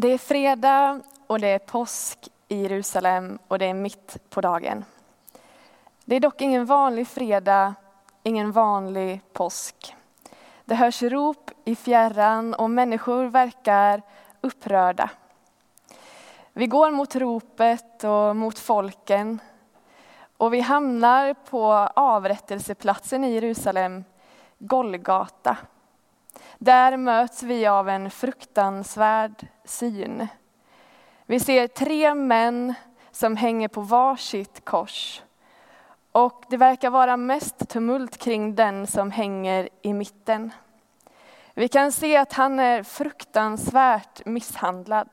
Det är fredag och det är påsk i Jerusalem och det är mitt på dagen. Det är dock ingen vanlig fredag, ingen vanlig påsk. Det hörs rop i fjärran och människor verkar upprörda. Vi går mot ropet och mot folken och vi hamnar på avrättelseplatsen i Jerusalem, Golgata. Där möts vi av en fruktansvärd syn. Vi ser tre män som hänger på varsitt kors. Och det verkar vara mest tumult kring den som hänger i mitten. Vi kan se att han är fruktansvärt misshandlad.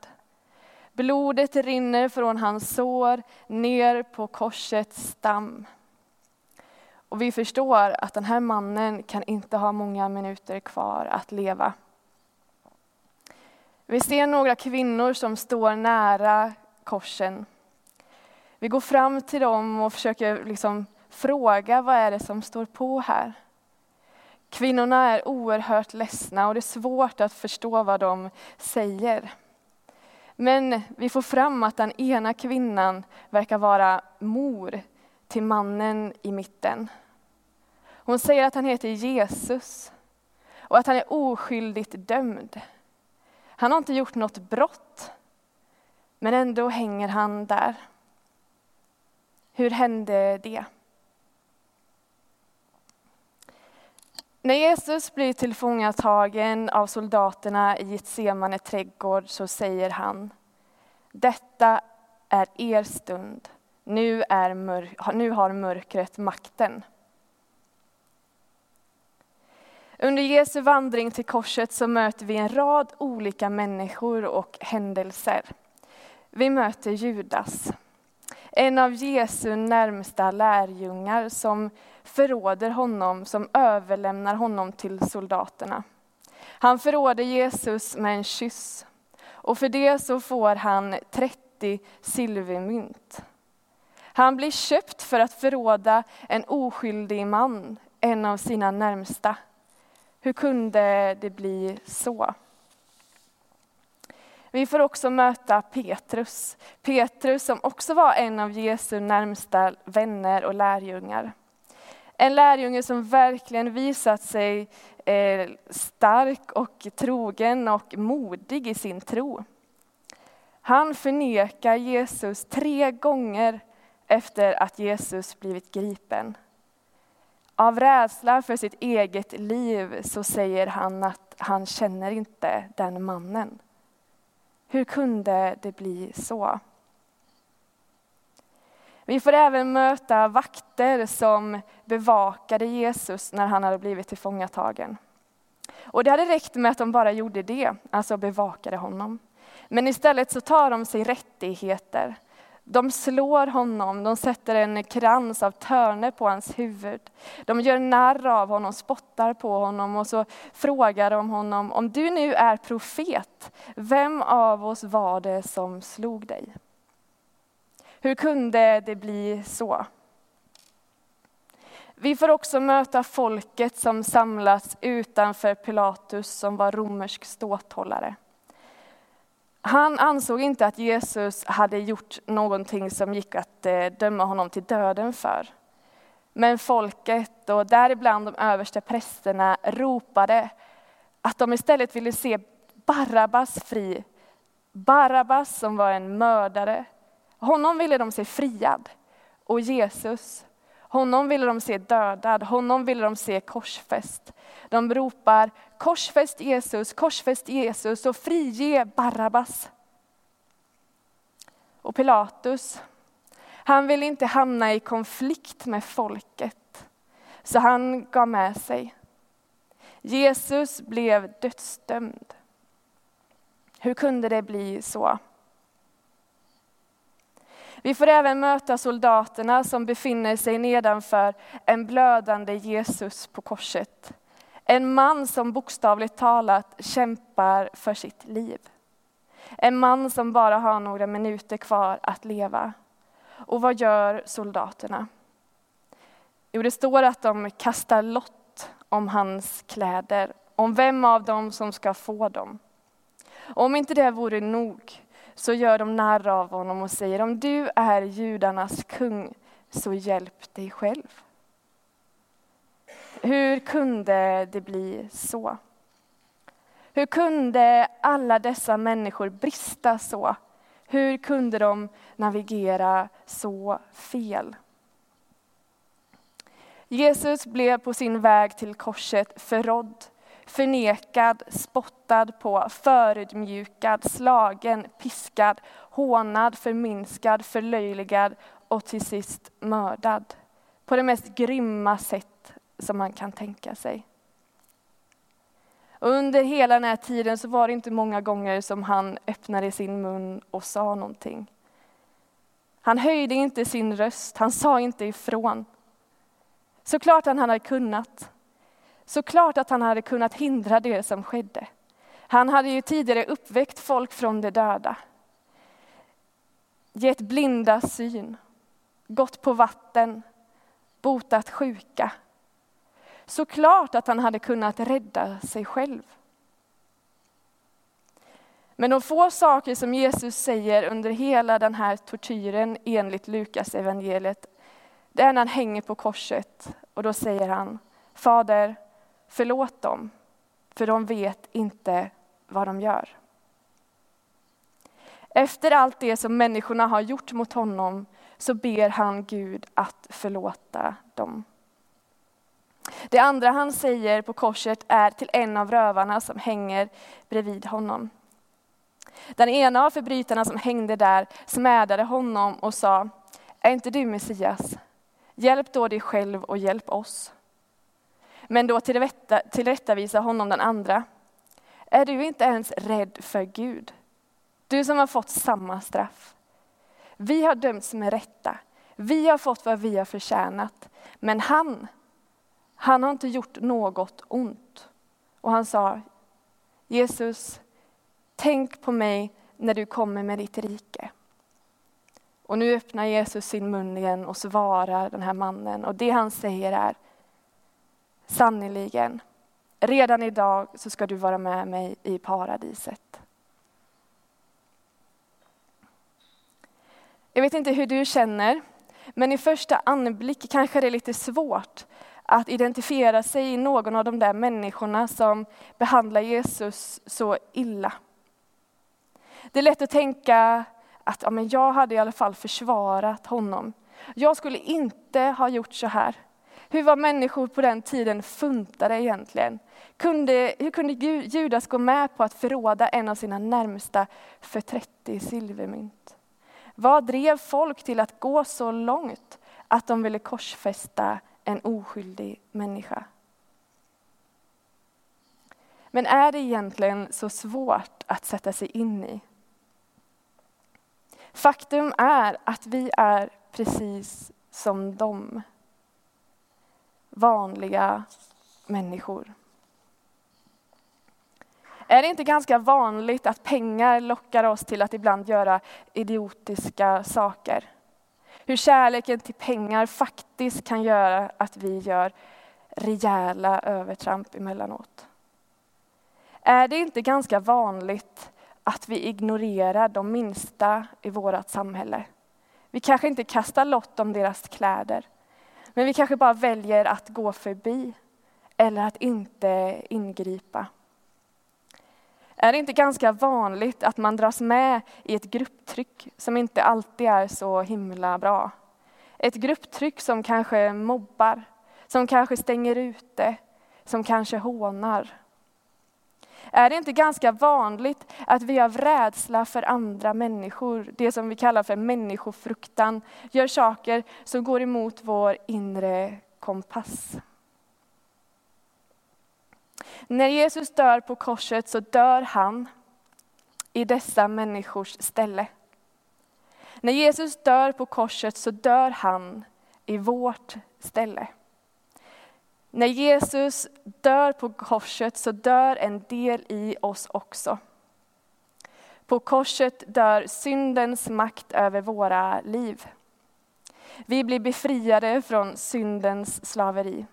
Blodet rinner från hans sår ner på korsets stam. Och vi förstår att den här mannen kan inte ha många minuter kvar att leva. Vi ser några kvinnor som står nära korsen. Vi går fram till dem och försöker liksom fråga vad är det som står på här. Kvinnorna är oerhört ledsna och det är svårt att förstå vad de säger. Men vi får fram att den ena kvinnan verkar vara mor till mannen i mitten. Hon säger att han heter Jesus och att han är oskyldigt dömd. Han har inte gjort något brott, men ändå hänger han där. Hur hände det? När Jesus blir tillfångatagen av soldaterna i Getsemane trädgård så säger han, detta är er stund, nu, är mörk, nu har mörkret makten. Under Jesu vandring till korset så möter vi en rad olika människor och händelser. Vi möter Judas, en av Jesu närmsta lärjungar som förråder honom, som överlämnar honom till soldaterna. Han förråder Jesus med en kyss och för det så får han 30 silvermynt. Han blir köpt för att förråda en oskyldig man, en av sina närmsta. Hur kunde det bli så? Vi får också möta Petrus. Petrus som också var en av Jesu närmsta vänner och lärjungar. En lärjunge som verkligen visat sig eh, stark och trogen och modig i sin tro. Han förnekar Jesus tre gånger efter att Jesus blivit gripen. Av rädsla för sitt eget liv så säger han att han känner inte den mannen. Hur kunde det bli så? Vi får även möta vakter som bevakade Jesus när han hade blivit tillfångatagen. Och det hade räckt med att de bara gjorde det, alltså bevakade honom. Men istället så tar de sig rättigheter de slår honom, de sätter en krans av törne på hans huvud. De gör narr av honom, spottar på honom och så frågar de honom, om du nu är profet, vem av oss var det som slog dig? Hur kunde det bli så? Vi får också möta folket som samlats utanför Pilatus som var romersk ståthållare. Han ansåg inte att Jesus hade gjort någonting som gick att eh, döma honom till döden för. Men folket, och däribland de översta prästerna, ropade att de istället ville se Barabbas fri. Barabbas som var en mördare. Honom ville de se friad. Och Jesus, honom ville de se dödad, honom ville de se korsfäst. De ropar korsfäst Jesus, korsfäst Jesus och frige Barabbas. Och Pilatus, han ville inte hamna i konflikt med folket, så han gav med sig. Jesus blev dödsdömd. Hur kunde det bli så? Vi får även möta soldaterna som befinner sig nedanför en blödande Jesus på korset. En man som bokstavligt talat kämpar för sitt liv. En man som bara har några minuter kvar att leva. Och vad gör soldaterna? Jo, det står att de kastar lott om hans kläder, om vem av dem som ska få dem. Och om inte det vore nog så gör de narr av honom och säger om du är judarnas kung så hjälp dig själv. Hur kunde det bli så? Hur kunde alla dessa människor brista så? Hur kunde de navigera så fel? Jesus blev på sin väg till korset förrådd, förnekad, spottad på, förödmjukad, slagen, piskad, hånad, förminskad, förlöjligad och till sist mördad. På det mest grymma sätt som man kan tänka sig. Och under hela den här tiden så var det inte många gånger som han öppnade sin mun och sa någonting. Han höjde inte sin röst, han sa inte ifrån. Såklart han hade kunnat. Såklart att han hade kunnat hindra det som skedde. Han hade ju tidigare uppväckt folk från de döda. Gett blinda syn, gått på vatten, botat sjuka. Såklart att han hade kunnat rädda sig själv. Men de få saker som Jesus säger under hela den här tortyren enligt Lukas evangeliet, det är när han hänger på korset och då säger han, Fader, förlåt dem, för de vet inte vad de gör. Efter allt det som människorna har gjort mot honom så ber han Gud att förlåta dem. Det andra han säger på korset är till en av rövarna som hänger bredvid honom. Den ena av förbrytarna som hängde där smädade honom och sa, är inte du Messias? Hjälp då dig själv och hjälp oss. Men då tillrättavisar honom den andra. Är du inte ens rädd för Gud? Du som har fått samma straff. Vi har dömts med rätta. Vi har fått vad vi har förtjänat. Men han, han har inte gjort något ont. Och han sa, Jesus, tänk på mig när du kommer med ditt rike. Och nu öppnar Jesus sin mun igen och svarar den här mannen. Och det han säger är, sannerligen, redan idag så ska du vara med mig i paradiset. Jag vet inte hur du känner, men i första anblick kanske det är lite svårt att identifiera sig i någon av de där människorna som behandlar Jesus så illa. Det är lätt att tänka att ja, men jag hade i alla fall försvarat honom. Jag skulle inte ha gjort så här. Hur var människor på den tiden funtade egentligen? Kunde, hur kunde Judas gå med på att förråda en av sina närmsta för 30 silvermynt? Vad drev folk till att gå så långt att de ville korsfästa en oskyldig människa? Men är det egentligen så svårt att sätta sig in i? Faktum är att vi är precis som dem. Vanliga människor. Är det inte ganska vanligt att pengar lockar oss till att ibland göra idiotiska saker? Hur kärleken till pengar faktiskt kan göra att vi gör rejäla övertramp emellanåt. Är det inte ganska vanligt att vi ignorerar de minsta i vårt samhälle. Vi kanske inte kastar lott om deras kläder, men vi kanske bara väljer att gå förbi eller att inte ingripa. Är det inte ganska vanligt att man dras med i ett grupptryck som inte alltid är så himla bra? Ett grupptryck som kanske mobbar, som kanske stänger ute, som kanske hånar. Är det inte ganska vanligt att vi av rädsla för andra människor, det som vi kallar för människofruktan, gör saker som går emot vår inre kompass? När Jesus dör på korset så dör han i dessa människors ställe. När Jesus dör på korset så dör han i vårt ställe. När Jesus dör på korset så dör en del i oss också. På korset dör syndens makt över våra liv. Vi blir befriade från syndens slaveri.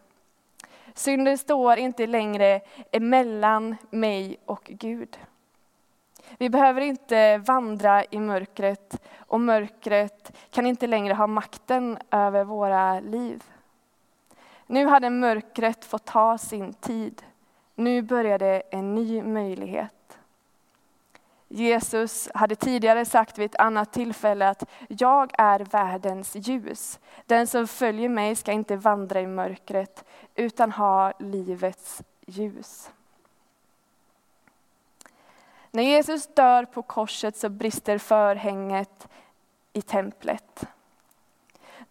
Synden står inte längre emellan mig och Gud. Vi behöver inte vandra i mörkret och mörkret kan inte längre ha makten över våra liv. Nu hade mörkret fått ta sin tid. Nu började en ny möjlighet. Jesus hade tidigare sagt vid ett annat tillfälle att jag är världens ljus. Den som följer mig ska inte vandra i mörkret utan ha livets ljus. När Jesus dör på korset så brister förhänget i templet.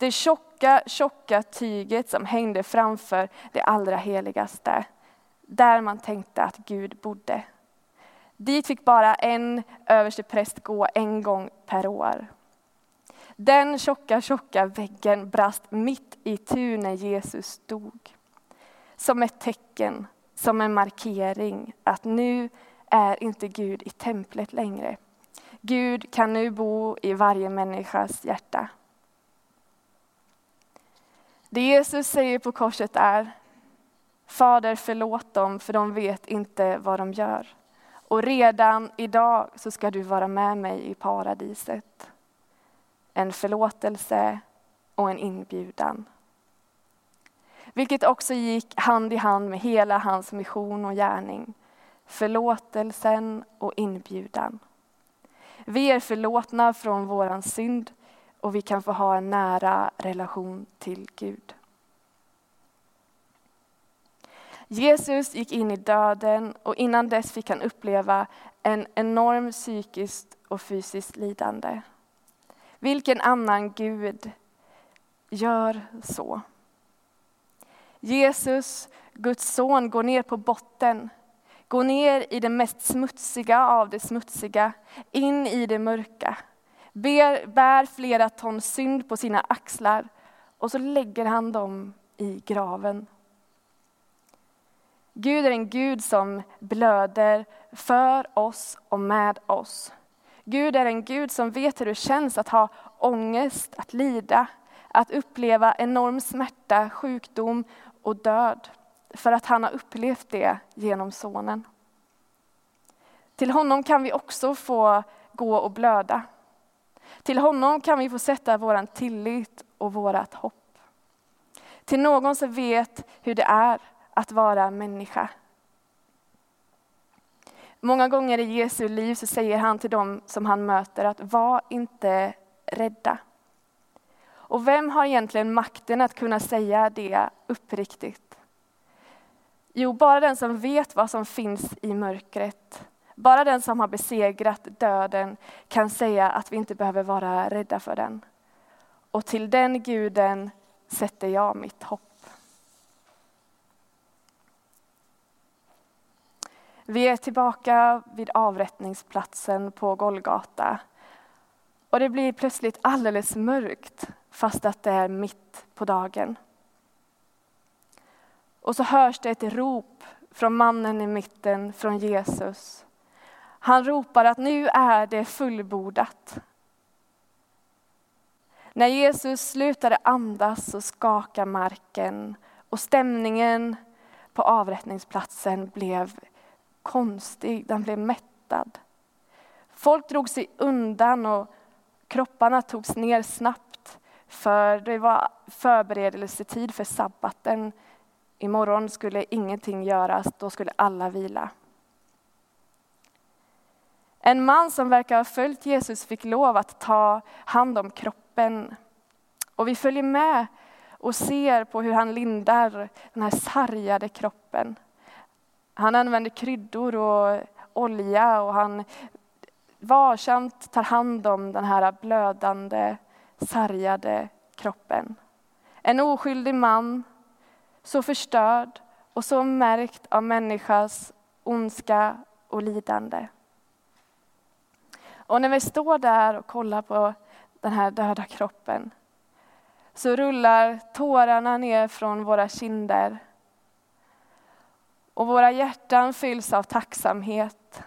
Det tjocka, tjocka tyget som hängde framför det allra heligaste, där man tänkte att Gud bodde. Dit fick bara en överstepräst gå en gång per år. Den tjocka, tjocka väggen brast mitt i tu när Jesus dog. Som ett tecken, som en markering att nu är inte Gud i templet längre. Gud kan nu bo i varje människas hjärta. Det Jesus säger på korset är Fader förlåt dem för de vet inte vad de gör. Och redan idag så ska du vara med mig i paradiset. En förlåtelse och en inbjudan. Vilket också gick hand i hand med hela hans mission och gärning. Förlåtelsen och inbjudan. Vi är förlåtna från våran synd och vi kan få ha en nära relation till Gud. Jesus gick in i döden och innan dess fick han uppleva en enorm psykiskt och fysiskt lidande. Vilken annan Gud gör så? Jesus, Guds son, går ner på botten, går ner i det mest smutsiga av det smutsiga, in i det mörka, ber, bär flera ton synd på sina axlar och så lägger han dem i graven. Gud är en Gud som blöder för oss och med oss. Gud är en Gud som vet hur det känns att ha ångest, att lida, att uppleva enorm smärta, sjukdom och död. För att han har upplevt det genom sonen. Till honom kan vi också få gå och blöda. Till honom kan vi få sätta vår tillit och vårt hopp. Till någon som vet hur det är att vara människa. Många gånger i Jesu liv så säger han till dem som han möter att var inte rädda. Och vem har egentligen makten att kunna säga det uppriktigt? Jo, bara den som vet vad som finns i mörkret. Bara den som har besegrat döden kan säga att vi inte behöver vara rädda för den. Och till den guden sätter jag mitt hopp. Vi är tillbaka vid avrättningsplatsen på Golgata. Och det blir plötsligt alldeles mörkt fast att det är mitt på dagen. Och så hörs det ett rop från mannen i mitten, från Jesus. Han ropar att nu är det fullbordat. När Jesus slutade andas så skakade marken och stämningen på avrättningsplatsen blev konstig, den blev mättad. Folk drog sig undan och kropparna togs ner snabbt för det var förberedelsetid för sabbaten. Imorgon skulle ingenting göras, då skulle alla vila. En man som verkar ha följt Jesus fick lov att ta hand om kroppen. Och vi följer med och ser på hur han lindar den här sargade kroppen. Han använder kryddor och olja och han varsamt tar hand om den här blödande, sargade kroppen. En oskyldig man, så förstörd och så märkt av människas ondska och lidande. Och när vi står där och kollar på den här döda kroppen så rullar tårarna ner från våra kinder och våra hjärtan fylls av tacksamhet.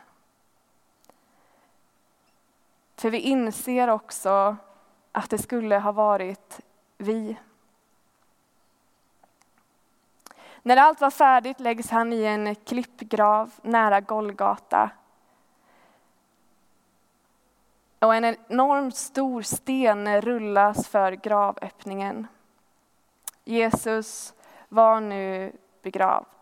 För vi inser också att det skulle ha varit vi. När allt var färdigt läggs han i en klippgrav nära Golgata och en enormt stor sten rullas för gravöppningen. Jesus var nu begravd.